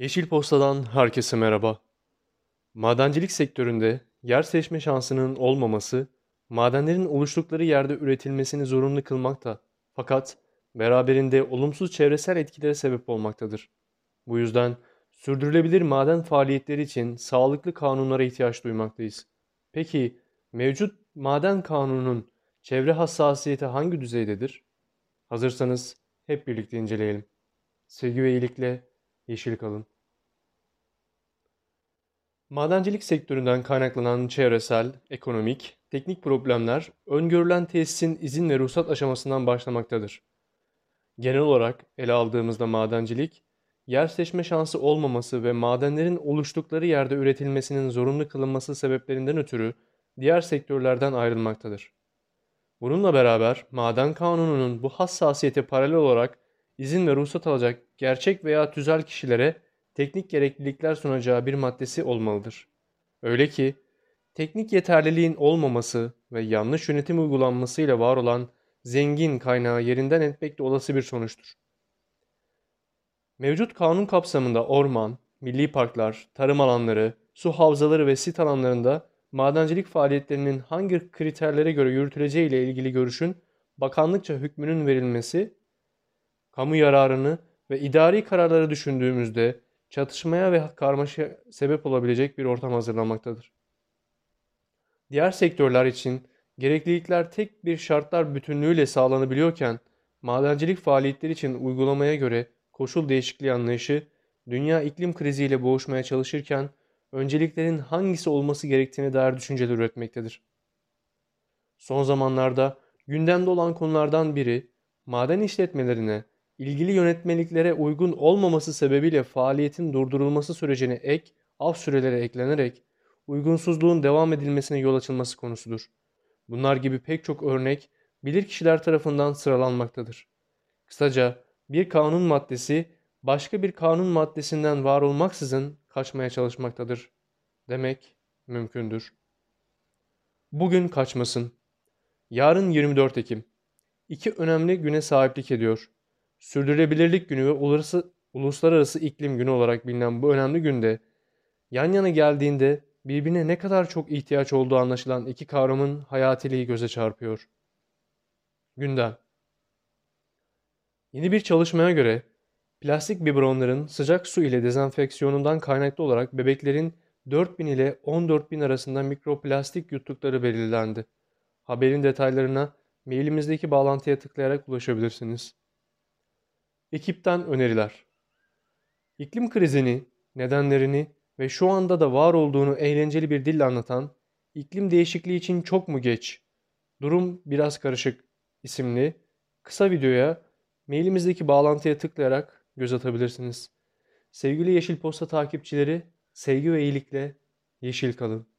Yeşil Posta'dan herkese merhaba. Madencilik sektöründe yer seçme şansının olmaması, madenlerin oluştukları yerde üretilmesini zorunlu kılmakta fakat beraberinde olumsuz çevresel etkilere sebep olmaktadır. Bu yüzden sürdürülebilir maden faaliyetleri için sağlıklı kanunlara ihtiyaç duymaktayız. Peki mevcut maden kanununun çevre hassasiyeti hangi düzeydedir? Hazırsanız hep birlikte inceleyelim. Sevgi ve iyilikle yeşil kalın. Madencilik sektöründen kaynaklanan çevresel, ekonomik, teknik problemler öngörülen tesisin izin ve ruhsat aşamasından başlamaktadır. Genel olarak ele aldığımızda madencilik, yer seçme şansı olmaması ve madenlerin oluştukları yerde üretilmesinin zorunlu kılınması sebeplerinden ötürü diğer sektörlerden ayrılmaktadır. Bununla beraber maden kanununun bu hassasiyete paralel olarak izin ve ruhsat alacak gerçek veya tüzel kişilere teknik gereklilikler sunacağı bir maddesi olmalıdır. Öyle ki teknik yeterliliğin olmaması ve yanlış yönetim uygulanmasıyla var olan zengin kaynağı yerinden etmek olası bir sonuçtur. Mevcut kanun kapsamında orman, milli parklar, tarım alanları, su havzaları ve sit alanlarında madencilik faaliyetlerinin hangi kriterlere göre yürütüleceği ile ilgili görüşün bakanlıkça hükmünün verilmesi, kamu yararını ve idari kararları düşündüğümüzde çatışmaya ve karmaşa sebep olabilecek bir ortam hazırlamaktadır. Diğer sektörler için gereklilikler tek bir şartlar bütünlüğüyle sağlanabiliyorken, madencilik faaliyetleri için uygulamaya göre koşul değişikliği anlayışı, dünya iklim kriziyle boğuşmaya çalışırken önceliklerin hangisi olması gerektiğine dair düşünceler üretmektedir. Son zamanlarda gündemde olan konulardan biri, maden işletmelerine ilgili yönetmeliklere uygun olmaması sebebiyle faaliyetin durdurulması sürecine ek, af süreleri eklenerek uygunsuzluğun devam edilmesine yol açılması konusudur. Bunlar gibi pek çok örnek bilirkişiler tarafından sıralanmaktadır. Kısaca bir kanun maddesi başka bir kanun maddesinden var olmaksızın kaçmaya çalışmaktadır demek mümkündür. Bugün kaçmasın. Yarın 24 Ekim. İki önemli güne sahiplik ediyor. Sürdürülebilirlik Günü ve Uluslararası, Uluslararası İklim Günü olarak bilinen bu önemli günde yan yana geldiğinde birbirine ne kadar çok ihtiyaç olduğu anlaşılan iki kavramın hayatiliği göze çarpıyor. Gündem Yeni bir çalışmaya göre plastik biberonların sıcak su ile dezenfeksiyonundan kaynaklı olarak bebeklerin 4000 ile 14000 arasında mikroplastik yuttukları belirlendi. Haberin detaylarına mailimizdeki bağlantıya tıklayarak ulaşabilirsiniz. Ekipten öneriler. İklim krizini, nedenlerini ve şu anda da var olduğunu eğlenceli bir dille anlatan İklim Değişikliği için Çok mu Geç? Durum Biraz Karışık isimli kısa videoya mailimizdeki bağlantıya tıklayarak göz atabilirsiniz. Sevgili Yeşil Posta takipçileri, sevgi ve iyilikle yeşil kalın.